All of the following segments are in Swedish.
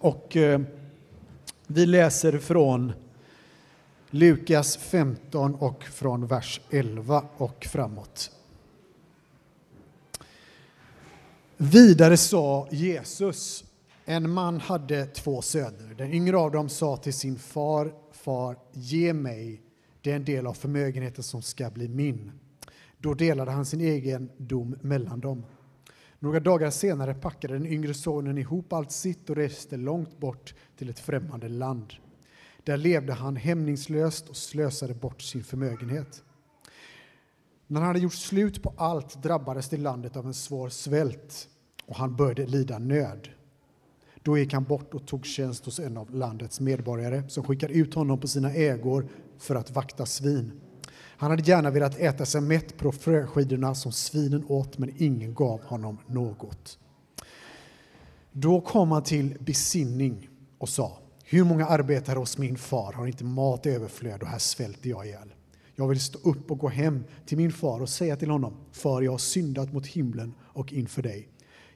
Och eh, vi läser från Lukas 15 och från vers 11 och framåt. Vidare sa Jesus, en man hade två söner. Den yngre av dem sa till sin far, far, ge mig den del av förmögenheten som ska bli min. Då delade han sin egen dom mellan dem. Några dagar senare packade den yngre sonen ihop allt sitt och reste långt bort till ett främmande land. Där levde han hämningslöst och slösade bort sin förmögenhet. När han hade gjort slut på allt drabbades det landet av en svår svält och han började lida nöd. Då gick han bort och tog tjänst hos en av landets medborgare som skickade ut honom på sina ägor för att vakta svin. Han hade gärna velat äta sig mätt på fröskidorna som svinen åt, men ingen gav honom något. Då kom han till besinning och sa, hur många arbetare hos min far har inte mat i överflöd och här svälter jag ihjäl. Jag vill stå upp och gå hem till min far och säga till honom, far, jag har syndat mot himlen och inför dig.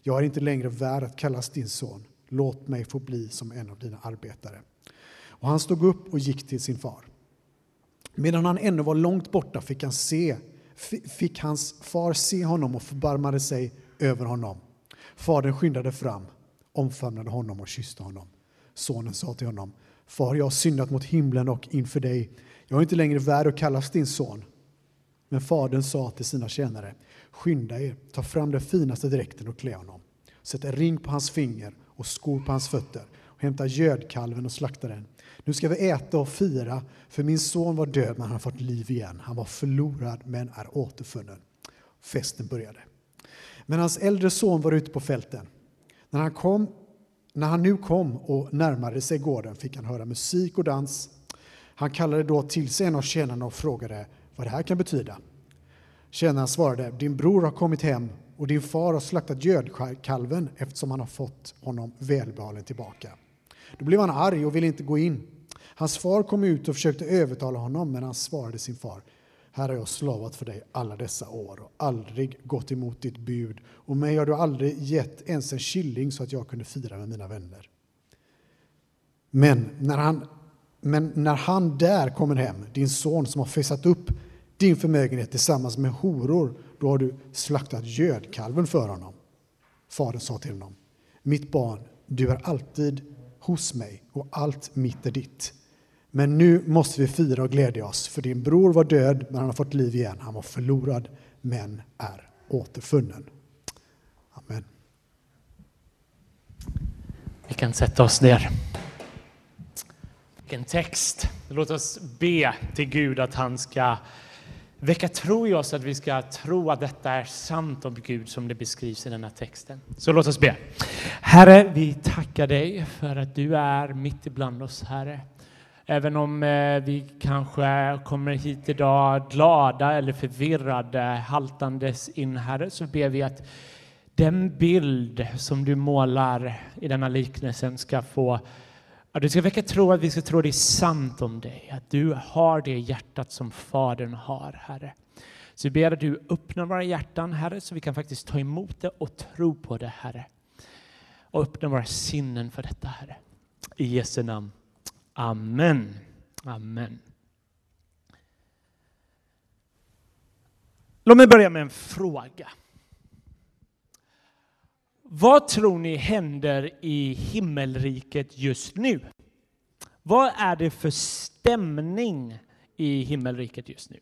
Jag är inte längre värd att kallas din son. Låt mig få bli som en av dina arbetare. Och han stod upp och gick till sin far. Medan han ännu var långt borta fick, han se, fick hans far se honom och förbarmade sig över honom. Fadern skyndade fram, omfamnade honom och kysste honom. Sonen sa till honom, Far, jag har syndat mot himlen och inför dig. Jag är inte längre värd att kallas din son. Men fadern sa till sina tjänare, skynda er, ta fram den finaste dräkten och klä honom. Sätt en ring på hans finger och skor på hans fötter och hämta gödkalven och slakta den. Nu ska vi äta och fira, för min son var död men han har fått liv igen. Han var förlorad men är återfunnen. Festen började. Men hans äldre son var ute på fälten. När han, kom, när han nu kom och närmade sig gården fick han höra musik och dans. Han kallade då till sig en av tjänarna och frågade vad det här kan betyda. Tjänaren svarade, din bror har kommit hem och din far har slaktat gödkalven eftersom han har fått honom välbehållen tillbaka. Då blev han arg och ville inte gå in. Hans far kom ut och försökte övertala honom, men han svarade sin far. Här har jag slavat för dig alla dessa år och aldrig gått emot ditt bud och mig har du aldrig gett ens en killing så att jag kunde fira med mina vänner. Men när han, men när han där kommer hem, din son som har festat upp din förmögenhet tillsammans med horor, då har du slaktat gödkalven för honom. Fadern sa till honom, mitt barn, du är alltid hos mig och allt mitt är ditt. Men nu måste vi fira och glädja oss, för din bror var död, men han har fått liv igen. Han var förlorad, men är återfunnen. Amen. Vi kan sätta oss ner. Vilken text. Låt oss be till Gud att han ska väcka tro i oss, att vi ska tro att detta är sant om Gud som det beskrivs i den här texten. Så låt oss be. Herre, vi tackar dig för att du är mitt ibland oss, Herre. Även om eh, vi kanske kommer hit idag glada eller förvirrade, haltandes in, Herre, så ber vi att den bild som du målar i denna liknelsen ska få att du ska väcka tro att vi ska tro det är sant om dig, att du har det hjärtat som Fadern har, Herre. Så vi ber att du öppnar våra hjärtan, Herre, så vi kan faktiskt ta emot det och tro på det, Herre. Och öppna våra sinnen för detta, Herre. I Jesu namn. Amen. Amen. Låt mig börja med en fråga. Vad tror ni händer i himmelriket just nu? Vad är det för stämning i himmelriket just nu?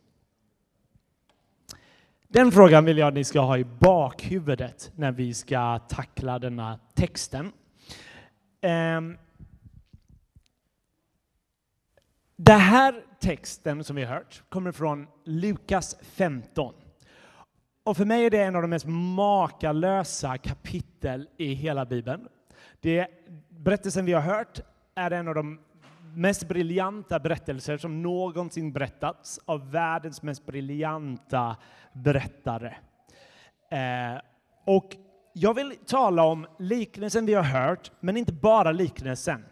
Den frågan vill jag att ni ska ha i bakhuvudet när vi ska tackla denna texten. Ehm, den här texten som vi har hört kommer från Lukas 15. Och för mig är det en av de mest makalösa kapitel i hela Bibeln. Det, berättelsen vi har hört är en av de mest briljanta berättelser som någonsin berättats av världens mest briljanta berättare. Eh, och jag vill tala om liknelsen vi har hört, men inte bara liknelsen.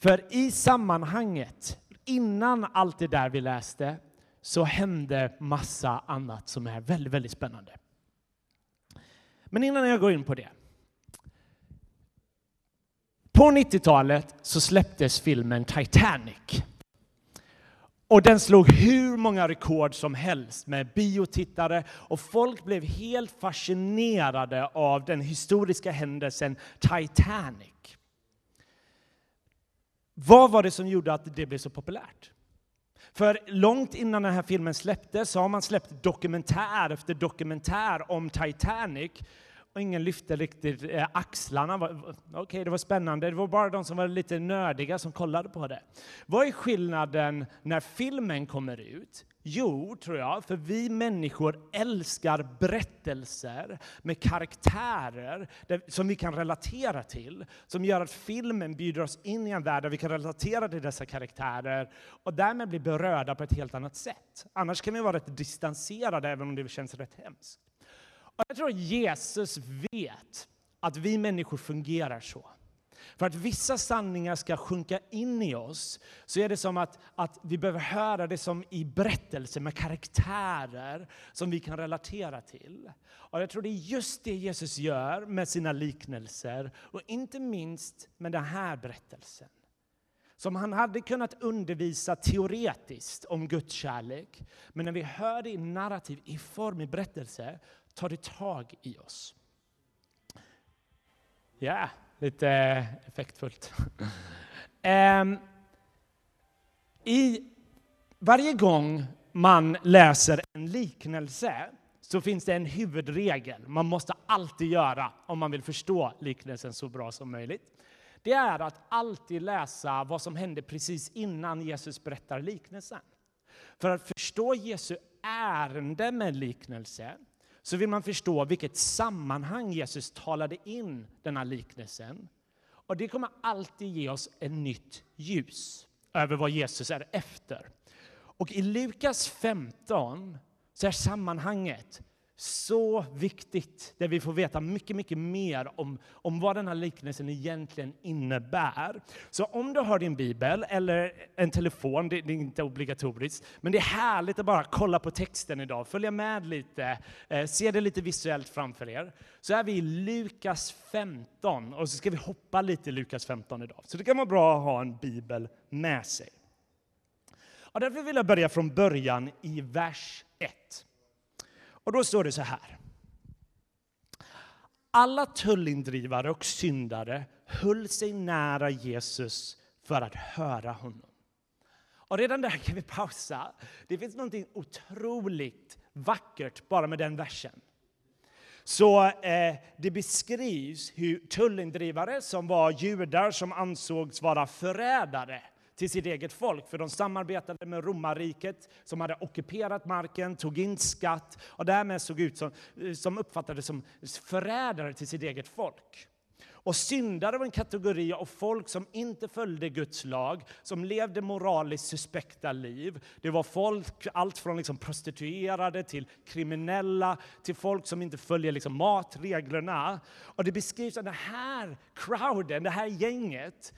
För i sammanhanget, innan allt det där vi läste, så hände massa annat som är väldigt, väldigt spännande. Men innan jag går in på det. På 90-talet så släpptes filmen Titanic. Och den slog hur många rekord som helst med biotittare och folk blev helt fascinerade av den historiska händelsen Titanic. Vad var det som gjorde att det blev så populärt? För långt innan den här filmen släpptes så har man släppt dokumentär efter dokumentär om Titanic och ingen lyfte riktigt eh, axlarna. Okej, okay, det var spännande. Det var bara de som var lite nördiga som kollade på det. Vad är skillnaden när filmen kommer ut? Jo, tror jag, för vi människor älskar berättelser med karaktärer som vi kan relatera till, som gör att filmen bjuder oss in i en värld där vi kan relatera till dessa karaktärer och därmed bli berörda på ett helt annat sätt. Annars kan vi vara rätt distanserade, även om det känns rätt hemskt. Och jag tror att Jesus vet att vi människor fungerar så. För att vissa sanningar ska sjunka in i oss så är det som att, att vi behöver höra det som i berättelser med karaktärer som vi kan relatera till. Och jag tror det är just det Jesus gör med sina liknelser och inte minst med den här berättelsen. Som han hade kunnat undervisa teoretiskt om Guds kärlek. Men när vi hör det i narrativ, i form, i berättelse, tar det tag i oss. Ja, lite eh, effektfullt. um, I varje gång man läser en liknelse så finns det en huvudregel man måste alltid göra om man vill förstå liknelsen så bra som möjligt. Det är att alltid läsa vad som hände precis innan Jesus berättar liknelsen. För att förstå Jesu ärende med liknelsen så vill man förstå vilket sammanhang Jesus talade in den här liknelsen. Och det kommer alltid ge oss ett nytt ljus över vad Jesus är efter. Och i Lukas 15 så är sammanhanget så viktigt, där vi får veta mycket, mycket mer om, om vad den här liknelsen egentligen innebär. Så om du har din bibel eller en telefon, det, det är inte obligatoriskt, men det är härligt att bara kolla på texten idag, följa med lite, eh, se det lite visuellt framför er. Så är vi i Lukas 15 och så ska vi hoppa lite i Lukas 15 idag. Så det kan vara bra att ha en bibel med sig. Och därför vill jag börja från början i vers 1. Och då står det så här. Alla tullindrivare och syndare höll sig nära Jesus för att höra honom. Och redan där kan vi pausa. Det finns något otroligt vackert bara med den versen. Så eh, det beskrivs hur tullindrivare som var judar som ansågs vara förrädare till sitt eget folk, för de samarbetade med romarriket som hade ockuperat marken, tog in skatt och därmed såg ut som, eh, som uppfattades som förrädare till sitt eget folk. Och syndare var en kategori av folk som inte följde Guds lag, som levde moraliskt suspekta liv. Det var folk, allt från liksom prostituerade till kriminella, till folk som inte följer liksom matreglerna. Och det beskrivs att den här crowden, det här gänget,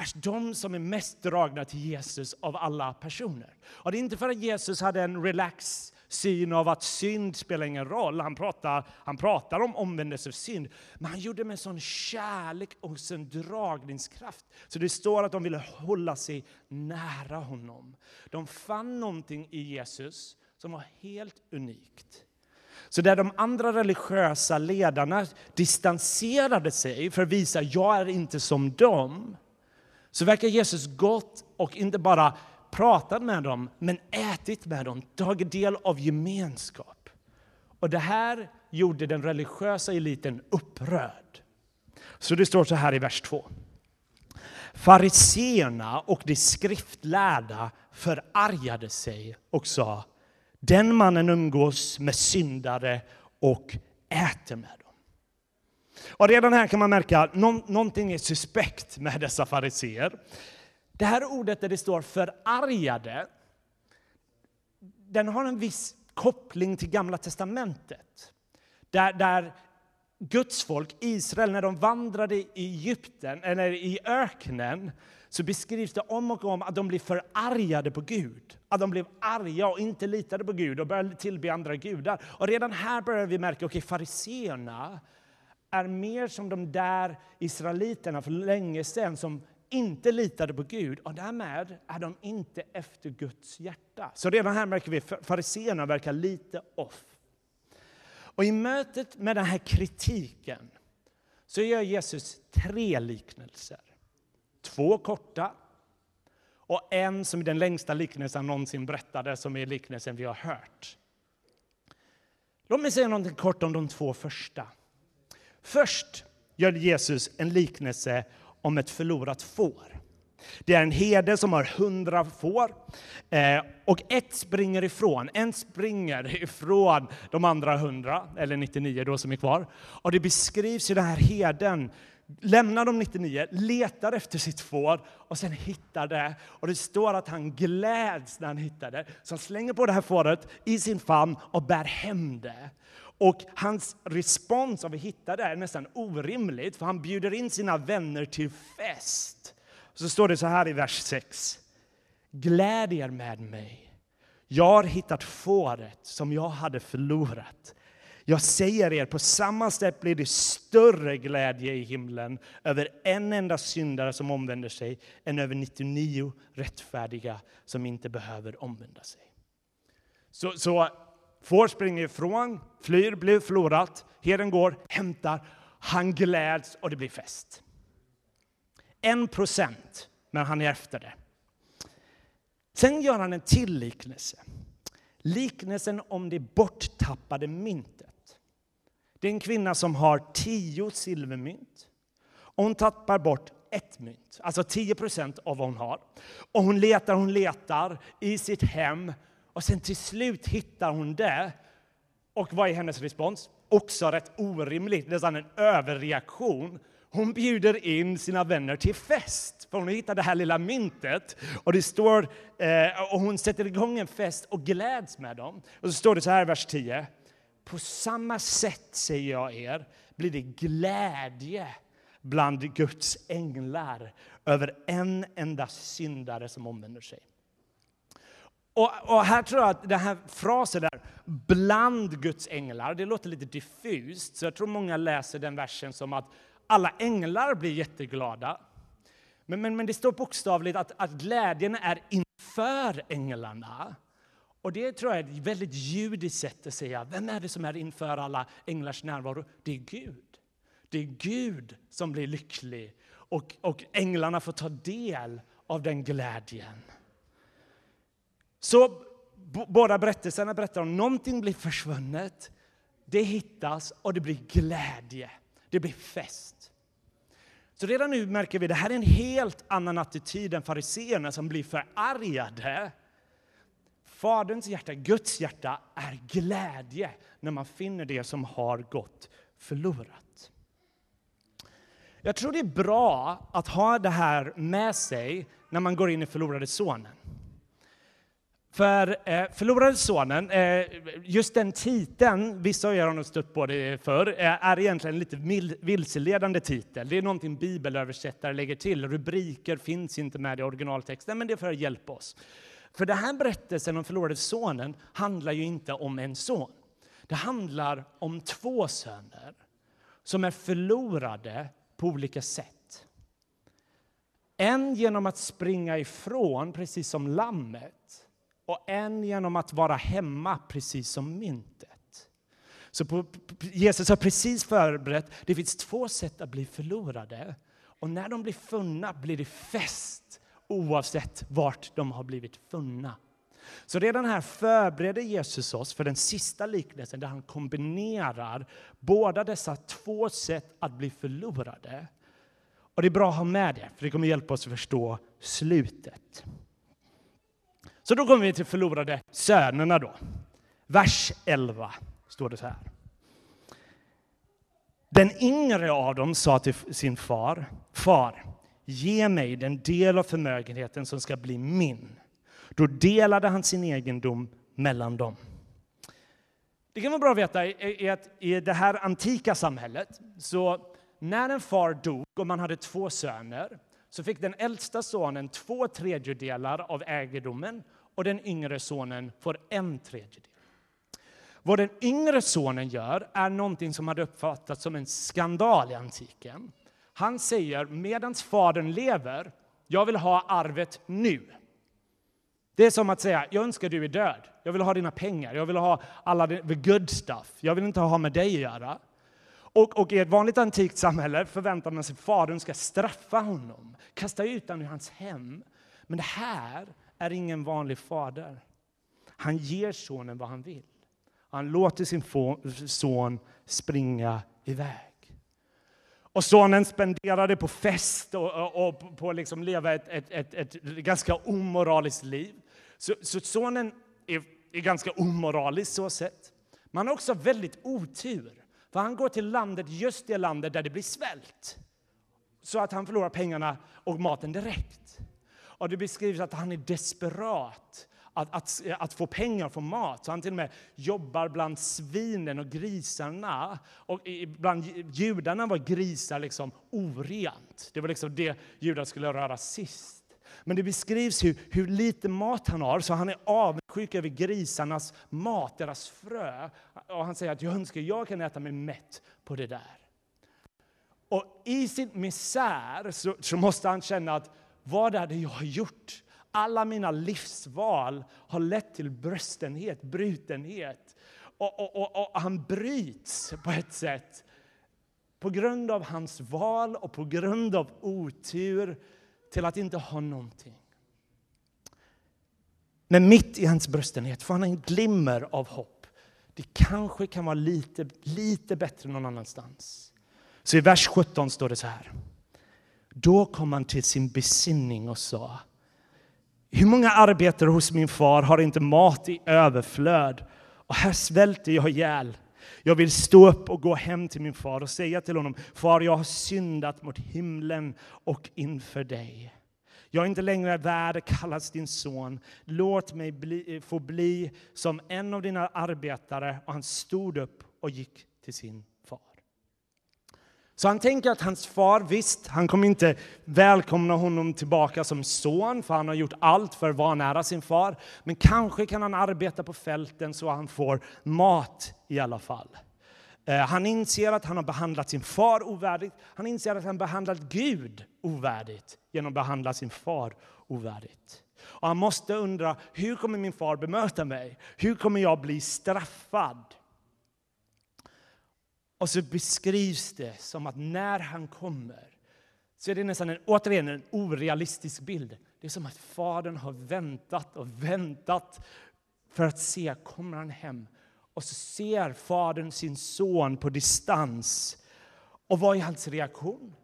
är de som är mest dragna till Jesus av alla personer. Och det är inte för att Jesus hade en relax syn av att synd spelar ingen roll. Han pratar, han pratar om omvändelse av synd. Men han gjorde det med sån kärlek och sån dragningskraft. Så det står att de ville hålla sig nära honom. De fann någonting i Jesus som var helt unikt. Så där de andra religiösa ledarna distanserade sig för att visa jag är inte som dem så verkar Jesus gått och inte bara pratat med dem, men ätit med dem, tagit del av gemenskap. Och det här gjorde den religiösa eliten upprörd. Så det står så här i vers 2. Fariseerna och de skriftlärda förargade sig och sa den mannen umgås med syndare och äter med dem. Och redan här kan man märka att någonting är suspekt med dessa fariseer. Det här ordet där det står förargade, den har en viss koppling till Gamla testamentet. Där, där Guds folk, Israel, när de vandrade i Egypten, eller i öknen, så beskrivs det om och om att de blev förargade på Gud. Att de blev arga och inte litade på Gud och började tillbe andra gudar. Och redan här börjar vi märka, okej, okay, fariseerna är mer som de där israeliterna för länge sedan som inte litade på Gud och därmed är de inte efter Guds hjärta. Så redan här märker vi att fariséerna verkar lite off. Och i mötet med den här kritiken så gör Jesus tre liknelser. Två korta och en som är den längsta liknelsen någonsin berättade, som är liknelsen vi har hört. Låt mig säga något kort om de två första. Först gör Jesus en liknelse om ett förlorat får. Det är en herde som har hundra får eh, och ett springer ifrån. En springer ifrån de andra hundra, eller 99 då som är kvar. Och det beskrivs i den här herden lämnar de 99, letar efter sitt får och sen hittar det. Och det står att han gläds när han hittar det. Så han slänger på det här fåret i sin famn och bär hem det. Och hans respons av att hitta det är nästan orimligt, för han bjuder in sina vänner till fest. Så står det så här i vers 6. Gläd er med mig. Jag har hittat fåret som jag hade förlorat. Jag säger er, på samma sätt blir det större glädje i himlen över en enda syndare som omvänder sig än över 99 rättfärdiga som inte behöver omvända sig. Så, så får springer ifrån, flyr, blir förlorat. Herden går, hämtar, han gläds och det blir fest. En procent, men han är efter det. Sen gör han en till liknelse. Liknelsen om det borttappade myntet. Det är en kvinna som har tio silvermynt. Och hon tappar bort ett mynt, alltså 10 procent av vad hon har. Och hon letar, hon letar i sitt hem och sen till slut hittar hon det. Och vad är hennes respons? Också rätt orimligt, nästan en överreaktion. Hon bjuder in sina vänner till fest, för hon hittar det här lilla myntet. Och, det står, eh, och hon sätter igång en fest och gläds med dem. Och så står det så här i vers 10. På samma sätt, säger jag er, blir det glädje bland Guds änglar över en enda syndare som omvänder sig. Och, och, här tror jag att den här frasen där, bland Guds änglar, det låter lite diffust. Så jag tror många läser den versen som att alla änglar blir jätteglada. Men, men, men det står bokstavligt att, att glädjen är inför änglarna. Och det tror jag är ett väldigt judiskt sätt att säga, vem är det som är inför alla änglars närvaro? Det är Gud. Det är Gud som blir lycklig och, och änglarna får ta del av den glädjen. Så båda berättelserna berättar om någonting blir försvunnet, det hittas och det blir glädje. Det blir fest. Så redan nu märker vi att det här är en helt annan attityd än fariseerna som blir förargade Faderns hjärta, Guds hjärta, är glädje när man finner det som har gått förlorat. Jag tror det är bra att ha det här med sig när man går in i Förlorade sonen. För eh, Förlorade sonen, eh, just den titeln, vissa av er har nog stött på det förr, eh, är egentligen en lite vilseledande titel. Det är någonting bibelöversättare lägger till. Rubriker finns inte med i originaltexten, men det är för att hjälpa oss. För den här berättelsen om förlorade sonen handlar ju inte om en son. Det handlar om två söner som är förlorade på olika sätt. En genom att springa ifrån, precis som lammet och en genom att vara hemma, precis som myntet. Så på, Jesus har precis förberett, det finns två sätt att bli förlorade. Och när de blir funna blir det fest oavsett vart de har blivit funna. Så redan här förbereder Jesus oss för den sista liknelsen där han kombinerar båda dessa två sätt att bli förlorade. Och det är bra att ha med det, för det kommer hjälpa oss att förstå slutet. Så då kommer vi till förlorade sönerna då. Vers 11 står det så här. Den yngre av dem sa till sin far, far, Ge mig den del av förmögenheten som ska bli min. Då delade han sin egendom mellan dem. Det kan vara bra att veta att i det här antika samhället, så när en far dog och man hade två söner, så fick den äldsta sonen två tredjedelar av egendomen och den yngre sonen får en tredjedel. Vad den yngre sonen gör är någonting som hade uppfattats som en skandal i antiken. Han säger medan fadern lever, jag vill ha arvet nu. Det är som att säga, jag önskar du är död. Jag vill ha dina pengar, jag vill ha alla the good stuff. Jag vill inte ha med dig att göra. Och, och i ett vanligt antikt samhälle förväntar man sig att fadern ska straffa honom, kasta ut honom ur hans hem. Men det här är ingen vanlig fader. Han ger sonen vad han vill. Han låter sin son springa iväg. Och sonen spenderade på fest och, och, och på att liksom leva ett, ett, ett, ett, ganska omoraliskt liv. Så, så sonen är, är ganska omoralisk så sett. han har också väldigt otur. För han går till landet, just det landet där det blir svält. Så att han förlorar pengarna och maten direkt. Och det beskrivs att han är desperat att, att, att få pengar för mat. Så han till och med jobbar bland svinen och grisarna. Och bland judarna var grisar liksom orent. Det var liksom det judar skulle röra sist. Men det beskrivs hur, hur lite mat han har, så han är avundsjuk över grisarnas mat, deras frö. Och han säger att jag önskar jag kan äta mig mätt på det där. Och i sin misär så, så måste han känna att vad är det jag har gjort? Alla mina livsval har lett till bröstenhet, brutenhet. Och, och, och, och, han bryts på ett sätt på grund av hans val och på grund av otur till att inte ha någonting. Men mitt i hans bröstenhet får han en glimmer av hopp. Det kanske kan vara lite, lite bättre någon annanstans. Så i vers 17 står det så här. Då kom han till sin besinning och sa hur många arbetare hos min far har inte mat i överflöd? Och här svälter jag ihjäl. Jag vill stå upp och gå hem till min far och säga till honom, far, jag har syndat mot himlen och inför dig. Jag är inte längre värd att kallas din son. Låt mig bli, få bli som en av dina arbetare. Och han stod upp och gick till sin far så han tänker att hans far, visst, han kommer inte välkomna honom tillbaka som son, för han har gjort allt för att vara nära sin far. Men kanske kan han arbeta på fälten så han får mat i alla fall. Eh, han inser att han har behandlat sin far ovärdigt. Han inser att han behandlat Gud ovärdigt genom att behandla sin far ovärdigt. Och han måste undra, hur kommer min far bemöta mig? Hur kommer jag bli straffad? Och så beskrivs det som att när han kommer så är det nästan en, återigen en orealistisk bild. Det är som att fadern har väntat och väntat för att se, kommer han hem? Och så ser fadern sin son på distans. Och vad är hans reaktion?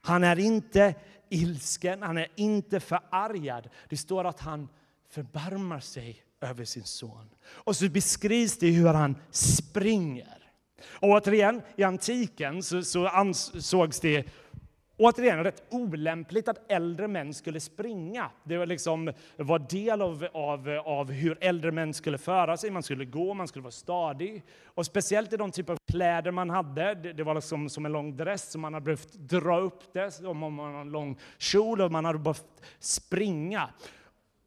Han är inte ilsken, han är inte förargad. Det står att han förbarmar sig över sin son. Och så beskrivs det hur han springer. Och återigen, i antiken så, så ansågs det återigen rätt olämpligt att äldre män skulle springa. Det var, liksom, var del av, av, av hur äldre män skulle föra sig. Man skulle gå, man skulle vara stadig. Och speciellt i de typer av kläder man hade. Det, det var liksom som en lång dress, så man hade behövt dra upp det, om man hade en lång kjol, och man hade behövt springa.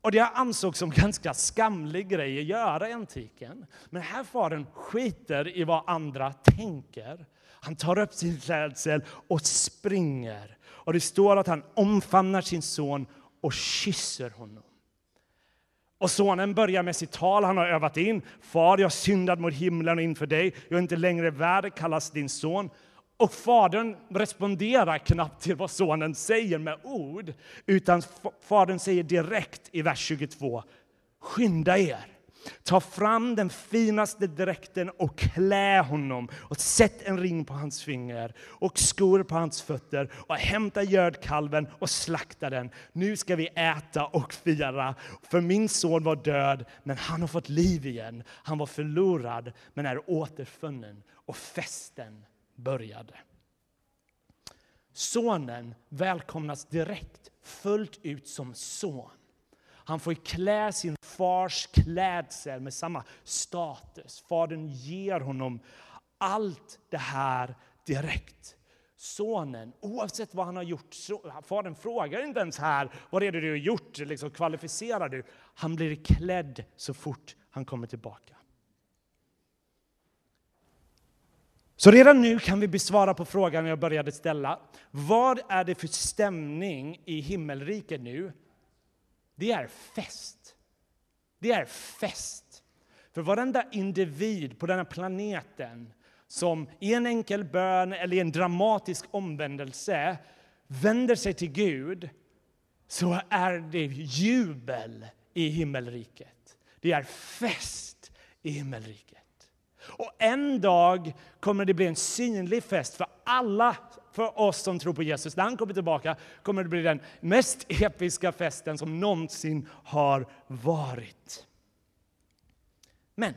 Och det ansågs som en ganska skamlig grej att göra i antiken. Men här faren skiter i vad andra tänker. Han tar upp sin klädsel och springer. Och det står att han omfamnar sin son och kysser honom. Och sonen börjar med sitt tal han har övat in. Far, jag syndad mot himlen och inför dig. Jag är inte längre värd att kallas din son. Och fadern responderar knappt till vad sonen säger med ord, utan fadern säger direkt i vers 22, skynda er. Ta fram den finaste dräkten och klä honom och sätt en ring på hans finger och skor på hans fötter och hämta gödkalven och slakta den. Nu ska vi äta och fira. För min son var död, men han har fått liv igen. Han var förlorad, men är återfunnen och festen började. Sonen välkomnas direkt, fullt ut som son. Han får klä sin fars klädsel med samma status. Fadern ger honom allt det här direkt. Sonen, oavsett vad han har gjort, fadern frågar inte ens här, vad är det du har gjort, liksom, kvalificerar du? Han blir klädd så fort han kommer tillbaka. Så redan nu kan vi besvara på frågan jag började ställa. Vad är det för stämning i himmelriket nu? Det är fest. Det är fest. För varenda individ på den här planeten som i en enkel bön eller i en dramatisk omvändelse vänder sig till Gud så är det jubel i himmelriket. Det är fest i himmelriket. Och en dag kommer det bli en synlig fest för alla för oss som tror på Jesus. När han kommer tillbaka kommer det bli den mest episka festen som någonsin har varit. Men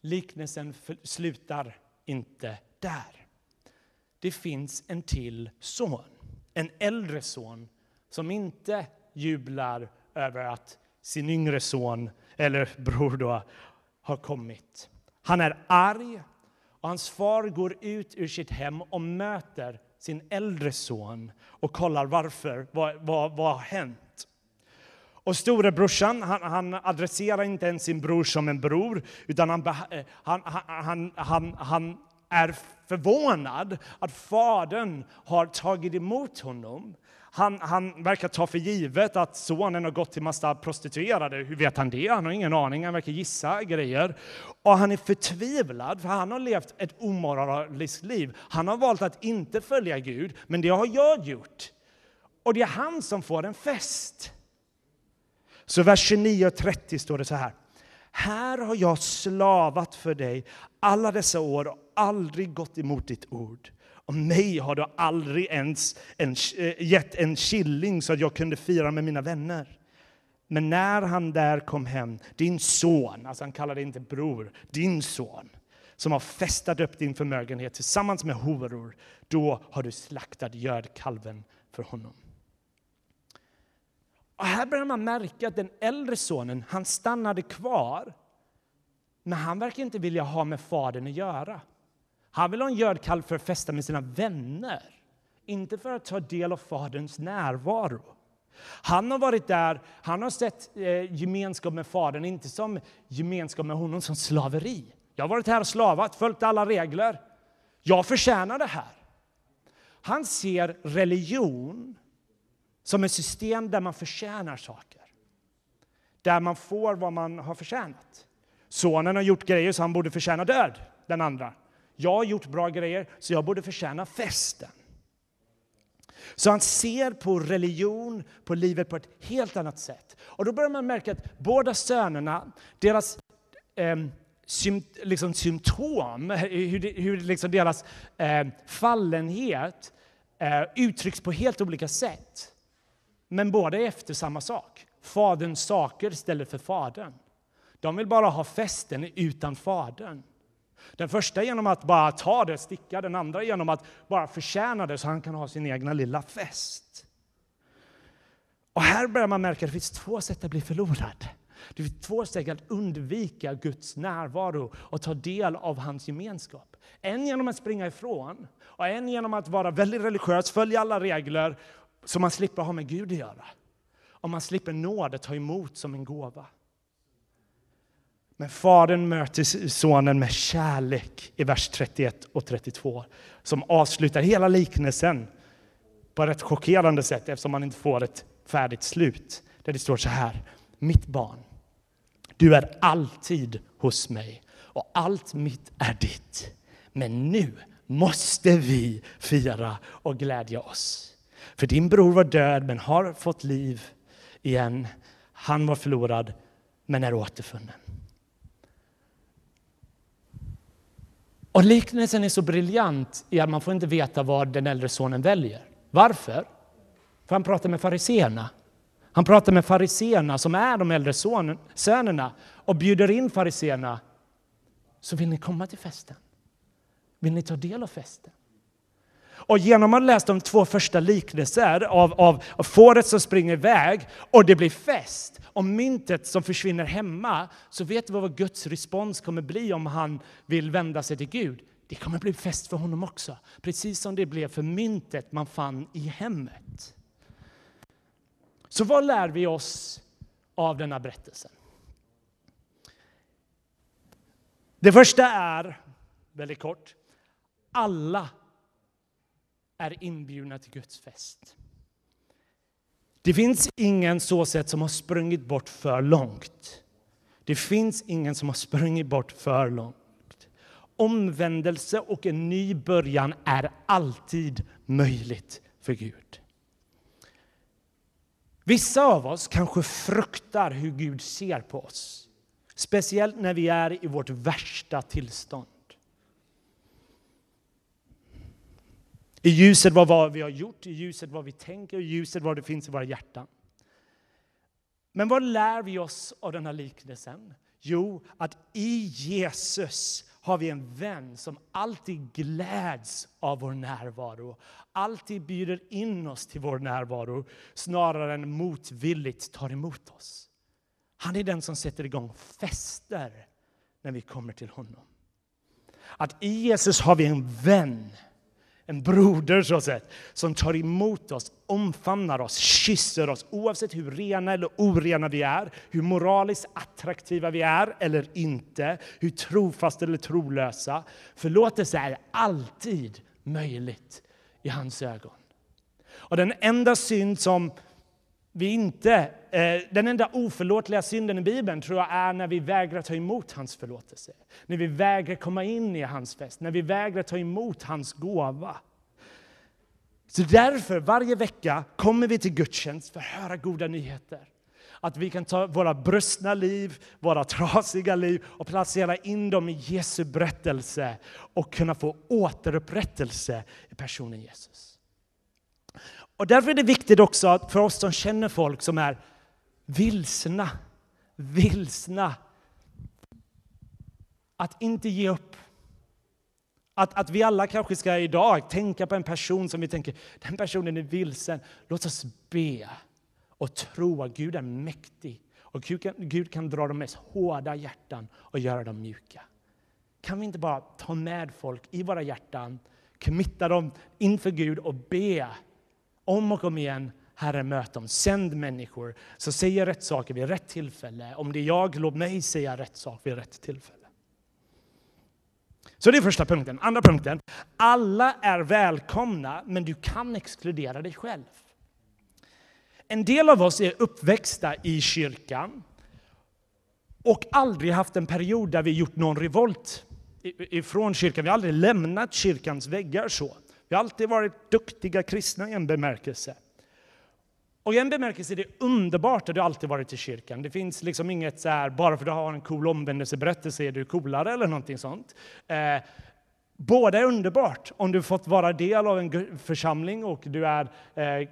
liknelsen slutar inte där. Det finns en till son, en äldre son som inte jublar över att sin yngre son, eller bror då, har kommit. Han är arg och hans far går ut ur sitt hem och möter sin äldre son och kollar varför, vad, vad, vad har hänt? Och storebrorsan, han, han adresserar inte ens sin bror som en bror, utan han, eh, han, han, han, han är förvånad att fadern har tagit emot honom. Han, han, verkar ta för givet att sonen har gått till massa prostituerade. Hur vet han det? Han har ingen aning. Han verkar gissa grejer. Och han är förtvivlad, för han har levt ett omoraliskt liv. Han har valt att inte följa Gud, men det har jag gjort. Och det är han som får en fest. Så vers 29 och 30 står det så här. Här har jag slavat för dig alla dessa år och aldrig gått emot ditt ord. Och mig har du aldrig ens en, eh, gett en killing så att jag kunde fira med mina vänner. Men när han där kom hem, din son, alltså han kallar inte bror, din son, som har festat upp din förmögenhet tillsammans med horor, då har du slaktat gödkalven för honom. Och här börjar man märka att den äldre sonen, han stannade kvar. Men han verkar inte vilja ha med fadern att göra. Han vill ha en gödkalv för att festa med sina vänner, inte för att ta del av Faderns närvaro. Han har varit där, han har sett eh, gemenskap med Fadern, inte som gemenskap med honom som slaveri. Jag har varit här och slavat, följt alla regler. Jag förtjänar det här. Han ser religion som ett system där man förtjänar saker. Där man får vad man har förtjänat. Sonen har gjort grejer så han borde förtjäna död, den andra. Jag har gjort bra grejer, så jag borde förtjäna festen. Så han ser på religion, på livet på ett helt annat sätt. Och då börjar man märka att båda sönerna, deras eh, sym, liksom symptom, eh, hur, hur liksom deras eh, fallenhet eh, uttrycks på helt olika sätt. Men båda är efter samma sak. Faderns saker istället för fadern. De vill bara ha festen utan fadern. Den första genom att bara ta det, sticka, den andra genom att bara förtjäna det så han kan ha sin egna lilla fest. Och här börjar man märka att det finns två sätt att bli förlorad. Det finns två sätt att undvika Guds närvaro och ta del av hans gemenskap. En genom att springa ifrån och en genom att vara väldigt religiös, följa alla regler så man slipper ha med Gud att göra. Och man slipper nåde ta emot som en gåva. Men fadern möter sonen med kärlek i vers 31 och 32 som avslutar hela liknelsen på ett chockerande sätt eftersom man inte får ett färdigt slut. Där det står så här. Mitt barn, du är alltid hos mig och allt mitt är ditt. Men nu måste vi fira och glädja oss. För din bror var död men har fått liv igen. Han var förlorad men är återfunnen. Och liknelsen är så briljant i att man får inte veta vad den äldre sonen väljer. Varför? För han pratar med fariseerna. Han pratar med fariseerna som är de äldre sonen, sönerna och bjuder in fariseerna. Så vill ni komma till festen? Vill ni ta del av festen? Och genom att läsa de två första liknelser av, av, av fåret som springer iväg och det blir fest och myntet som försvinner hemma så vet vi vad Guds respons kommer bli om han vill vända sig till Gud. Det kommer bli fest för honom också, precis som det blev för myntet man fann i hemmet. Så vad lär vi oss av denna berättelsen? Det första är väldigt kort. Alla är inbjudna till Guds fest. Det finns ingen så sett, som har sprungit bort för långt. Det finns ingen som har sprungit bort för långt. Omvändelse och en ny början är alltid möjligt för Gud. Vissa av oss kanske fruktar hur Gud ser på oss. Speciellt när vi är i vårt värsta tillstånd. I ljuset av vad vi har gjort, i ljuset av vad vi tänker, i ljuset av vad det finns i våra hjärtan. Men vad lär vi oss av den här liknelsen? Jo, att i Jesus har vi en vän som alltid gläds av vår närvaro. Alltid bjuder in oss till vår närvaro snarare än motvilligt tar emot oss. Han är den som sätter igång fester när vi kommer till honom. Att i Jesus har vi en vän en broder så sett, som tar emot oss, omfamnar oss, kysser oss oavsett hur rena eller orena vi är, hur moraliskt attraktiva vi är eller inte, hur trofasta eller trolösa. Förlåtelse är alltid möjligt i hans ögon. Och den enda synd som vi inte, eh, den enda oförlåtliga synden i Bibeln tror jag är när vi vägrar ta emot hans förlåtelse. När vi vägrar komma in i hans fest, när vi vägrar ta emot hans gåva. Så därför, varje vecka kommer vi till gudstjänst för att höra goda nyheter. Att vi kan ta våra brustna liv, våra trasiga liv och placera in dem i Jesu berättelse och kunna få återupprättelse i personen Jesus. Och därför är det viktigt också för oss som känner folk som är vilsna, vilsna, att inte ge upp. Att, att vi alla kanske ska idag tänka på en person som vi tänker, den personen är vilsen. Låt oss be och tro att Gud är mäktig. Och Gud kan, Gud kan dra de mest hårda hjärtan och göra dem mjuka. Kan vi inte bara ta med folk i våra hjärtan, committa dem inför Gud och be om och om igen, Herre möt dem, sänd människor som säger rätt saker vid rätt tillfälle. Om det är jag, låt mig säga rätt sak vid rätt tillfälle. Så det är första punkten. Andra punkten, alla är välkomna, men du kan exkludera dig själv. En del av oss är uppväxta i kyrkan och aldrig haft en period där vi gjort någon revolt ifrån kyrkan. Vi har aldrig lämnat kyrkans väggar så. Vi har alltid varit duktiga kristna i en bemärkelse. Och i en bemärkelse är det underbart att du alltid varit i kyrkan. Det finns liksom inget så här, bara för att du har en cool omvändelseberättelse är du coolare eller någonting sånt. Eh, båda är underbart. Om du fått vara del av en församling och du är eh,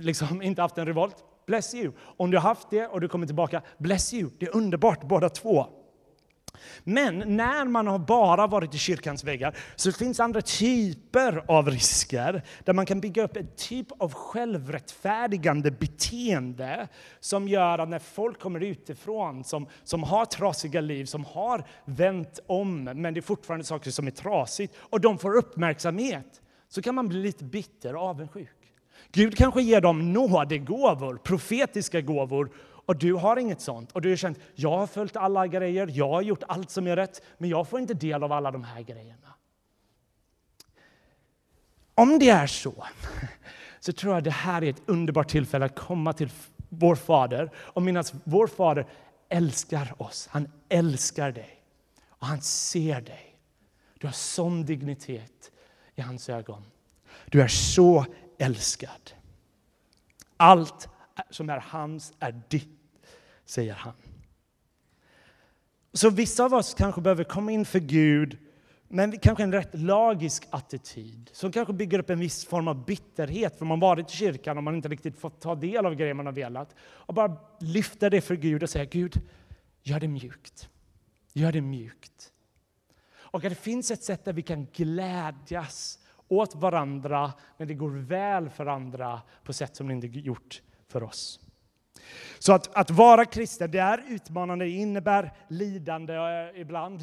liksom inte haft en revolt, bless you. Om du har haft det och du kommer tillbaka, bless you. Det är underbart båda två. Men när man har bara varit i kyrkans väggar så finns andra typer av risker där man kan bygga upp en typ av självrättfärdigande beteende som gör att när folk kommer utifrån som, som har trasiga liv, som har vänt om men det är fortfarande saker som är trasigt och de får uppmärksamhet så kan man bli lite bitter och avundsjuk. Gud kanske ger dem nådegåvor, profetiska gåvor och du har inget sånt. Och du har känt, jag har följt alla grejer, jag har gjort allt som är rätt, men jag får inte del av alla de här grejerna. Om det är så, så tror jag det här är ett underbart tillfälle att komma till vår Fader och minnas vår Fader älskar oss. Han älskar dig och han ser dig. Du har sån dignitet i hans ögon. Du är så älskad. Allt som är hans är ditt säger han. Så vissa av oss kanske behöver komma in för Gud men kanske en rätt lagisk attityd som kanske bygger upp en viss form av bitterhet för man varit i kyrkan och man inte riktigt fått ta del av grejer man har velat. Och bara lyfta det för Gud och säga Gud, gör det mjukt. Gör det mjukt. Och att det finns ett sätt där vi kan glädjas åt varandra när det går väl för andra på sätt som det inte gjort för oss. Så att, att vara kristen, det är utmanande, det innebär lidande eh, ibland,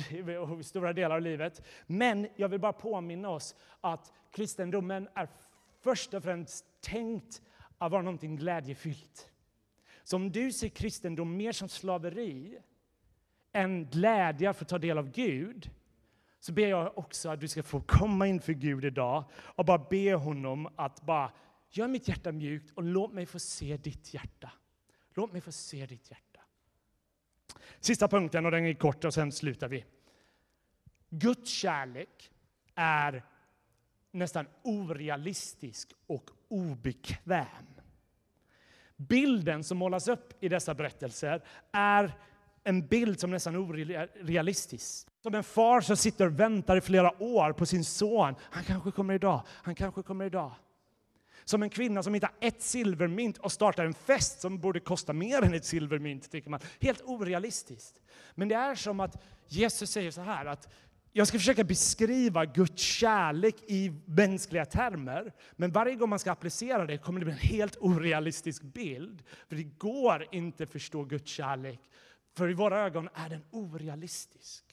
i stora delar av livet. Men jag vill bara påminna oss att kristendomen är först och främst tänkt att vara någonting glädjefyllt. Så om du ser kristendom mer som slaveri än glädje för att ta del av Gud, så ber jag också att du ska få komma inför Gud idag och bara be honom att bara gör mitt hjärta mjukt och låt mig få se ditt hjärta. Låt mig få se ditt hjärta. Sista punkten, och den är kort och sen slutar vi. Guds kärlek är nästan orealistisk och obekväm. Bilden som målas upp i dessa berättelser är en bild som nästan är orealistisk. Som en far som sitter och väntar i flera år på sin son. Han kanske kommer idag, han kanske kommer idag. Som en kvinna som hittar ett silvermynt och startar en fest som borde kosta mer än ett silvermynt, tycker man. Helt orealistiskt. Men det är som att Jesus säger så här att jag ska försöka beskriva Guds kärlek i mänskliga termer, men varje gång man ska applicera det kommer det bli en helt orealistisk bild. För det går inte att förstå Guds kärlek, för i våra ögon är den orealistisk.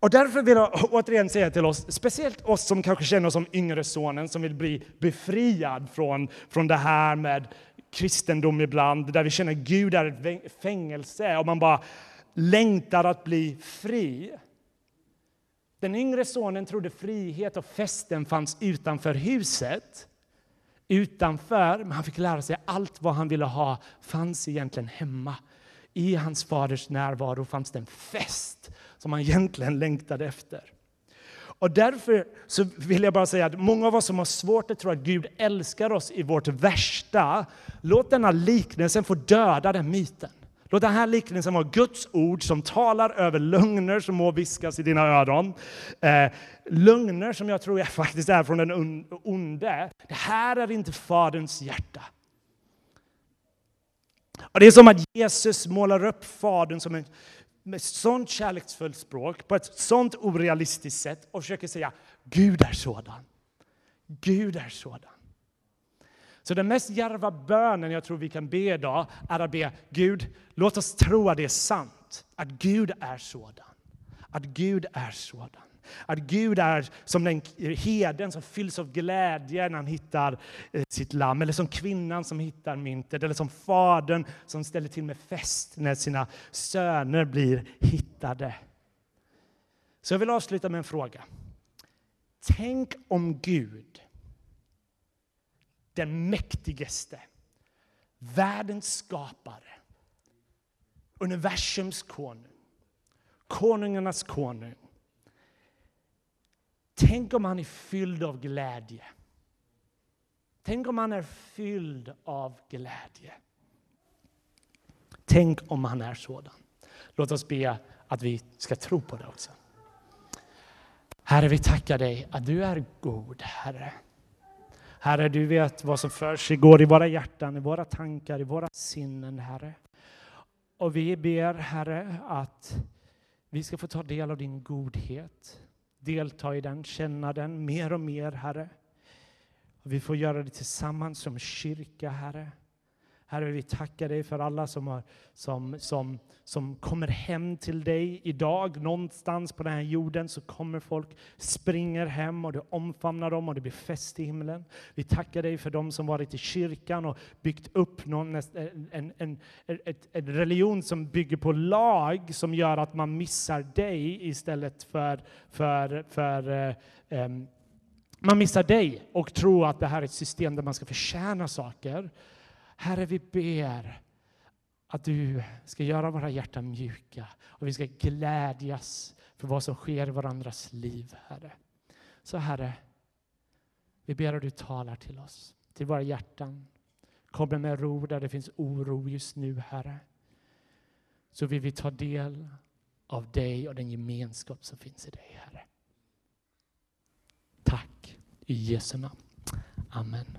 Och därför vill jag återigen säga till oss, speciellt oss som kanske känner oss som yngre sonen, som vill bli befriad från, från det här med kristendom ibland, där vi känner att Gud är ett fängelse och man bara längtar att bli fri. Den yngre sonen trodde frihet och festen fanns utanför huset. Utanför, men han fick lära sig att allt vad han ville ha fanns egentligen hemma. I hans faders närvaro fanns det en fest som han egentligen längtade efter. Och därför så vill jag bara säga att många av oss som har svårt att tro att Gud älskar oss i vårt värsta, låt denna liknelsen få döda den myten. Låt den här liknelsen vara Guds ord som talar över lögner som må viskas i dina öron. Eh, lögner som jag tror faktiskt är från den onde. Det här är inte Faderns hjärta. Och det är som att Jesus målar upp Fadern som en, med sånt kärleksfullt språk, på ett sånt orealistiskt sätt och försöker säga Gud är sådan. Gud är sådan. Så den mest djärva bönen jag tror vi kan be idag är att be Gud, låt oss tro att det är sant. Att Gud är sådan. Att Gud är sådan. Att Gud är som den heden som fylls av glädje när han hittar eh, sitt lamm, eller som kvinnan som hittar myntet, eller som fadern som ställer till med fest när sina söner blir hittade. Så jag vill avsluta med en fråga. Tänk om Gud den mäktigaste, världens skapare, universums konung, konungarnas konung. Tänk om han är fylld av glädje. Tänk om han är fylld av glädje. Tänk om han är sådan. Låt oss be att vi ska tro på det också. Herre, vi tackar dig att du är god, Herre. Herre, du vet vad som för sig går i våra hjärtan, i våra tankar, i våra sinnen, Herre. Och vi ber, Herre, att vi ska få ta del av din godhet, delta i den, känna den mer och mer, Herre. Och vi får göra det tillsammans som kyrka, Herre. Herre, vi tackar dig för alla som, har, som, som, som kommer hem till dig idag. Någonstans på den här jorden så kommer folk, springer hem och du omfamnar dem och det blir fest i himlen. Vi tackar dig för dem som varit i kyrkan och byggt upp någon, en, en, en, en religion som bygger på lag som gör att man missar dig istället för, för, för um, man missar dig och tror att det här är ett system där man ska förtjäna saker. Herre, vi ber att du ska göra våra hjärtan mjuka och vi ska glädjas för vad som sker i varandras liv, Herre. Så Herre, vi ber att du talar till oss, till våra hjärtan. Kommer med ro där det finns oro just nu, Herre. Så vill vi ta del av dig och den gemenskap som finns i dig, Herre. Tack i Jesu namn. Amen.